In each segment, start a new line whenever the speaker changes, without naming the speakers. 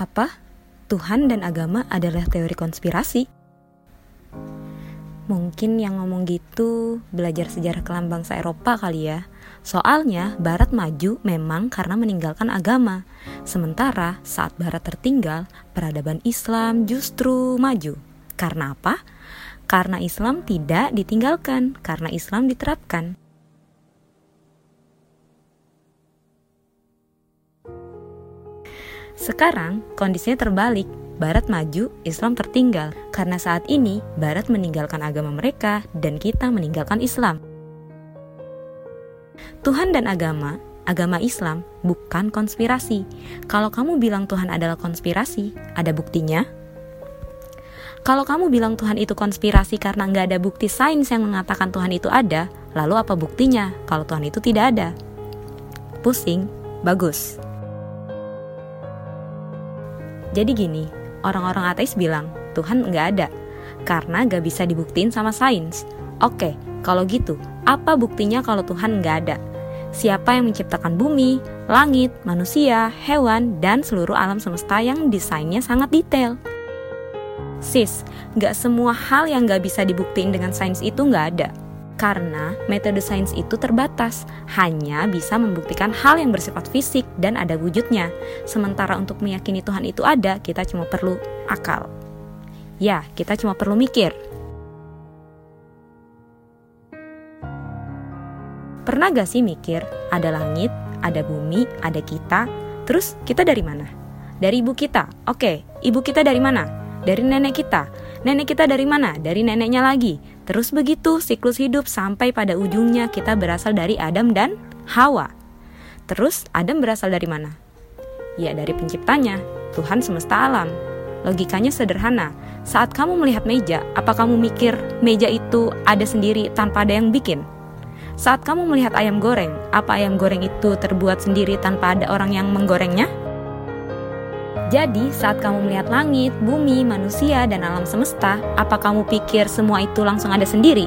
Apa? Tuhan dan agama adalah teori konspirasi? Mungkin yang ngomong gitu belajar sejarah kelam bangsa Eropa kali ya. Soalnya Barat maju memang karena meninggalkan agama. Sementara saat Barat tertinggal, peradaban Islam justru maju. Karena apa? Karena Islam tidak ditinggalkan, karena Islam diterapkan. Sekarang kondisinya terbalik. Barat maju, Islam tertinggal. Karena saat ini Barat meninggalkan agama mereka dan kita meninggalkan Islam. Tuhan dan agama, agama Islam bukan konspirasi. Kalau kamu bilang Tuhan adalah konspirasi, ada buktinya? Kalau kamu bilang Tuhan itu konspirasi karena nggak ada bukti sains yang mengatakan Tuhan itu ada, lalu apa buktinya kalau Tuhan itu tidak ada? Pusing? Bagus. Jadi gini, orang-orang ateis bilang Tuhan nggak ada karena nggak bisa dibuktiin sama sains. Oke, kalau gitu, apa buktinya kalau Tuhan nggak ada? Siapa yang menciptakan bumi, langit, manusia, hewan, dan seluruh alam semesta yang desainnya sangat detail? Sis, nggak semua hal yang nggak bisa dibuktiin dengan sains itu nggak ada karena metode sains itu terbatas, hanya bisa membuktikan hal yang bersifat fisik dan ada wujudnya. Sementara untuk meyakini Tuhan itu ada, kita cuma perlu akal. Ya, kita cuma perlu mikir. Pernah gak sih mikir, ada langit, ada bumi, ada kita, terus kita dari mana? Dari ibu kita. Oke, ibu kita dari mana? Dari nenek kita. Nenek kita dari mana? Dari neneknya lagi. Terus begitu siklus hidup sampai pada ujungnya kita berasal dari Adam dan Hawa. Terus Adam berasal dari mana? Ya dari penciptanya, Tuhan semesta alam. Logikanya sederhana. Saat kamu melihat meja, apa kamu mikir meja itu ada sendiri tanpa ada yang bikin? Saat kamu melihat ayam goreng, apa ayam goreng itu terbuat sendiri tanpa ada orang yang menggorengnya? Jadi, saat kamu melihat langit, bumi, manusia, dan alam semesta, apa kamu pikir semua itu langsung ada sendiri?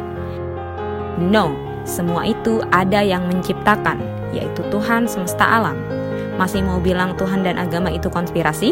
No, semua itu ada yang menciptakan, yaitu Tuhan semesta alam. Masih mau bilang Tuhan dan agama itu konspirasi?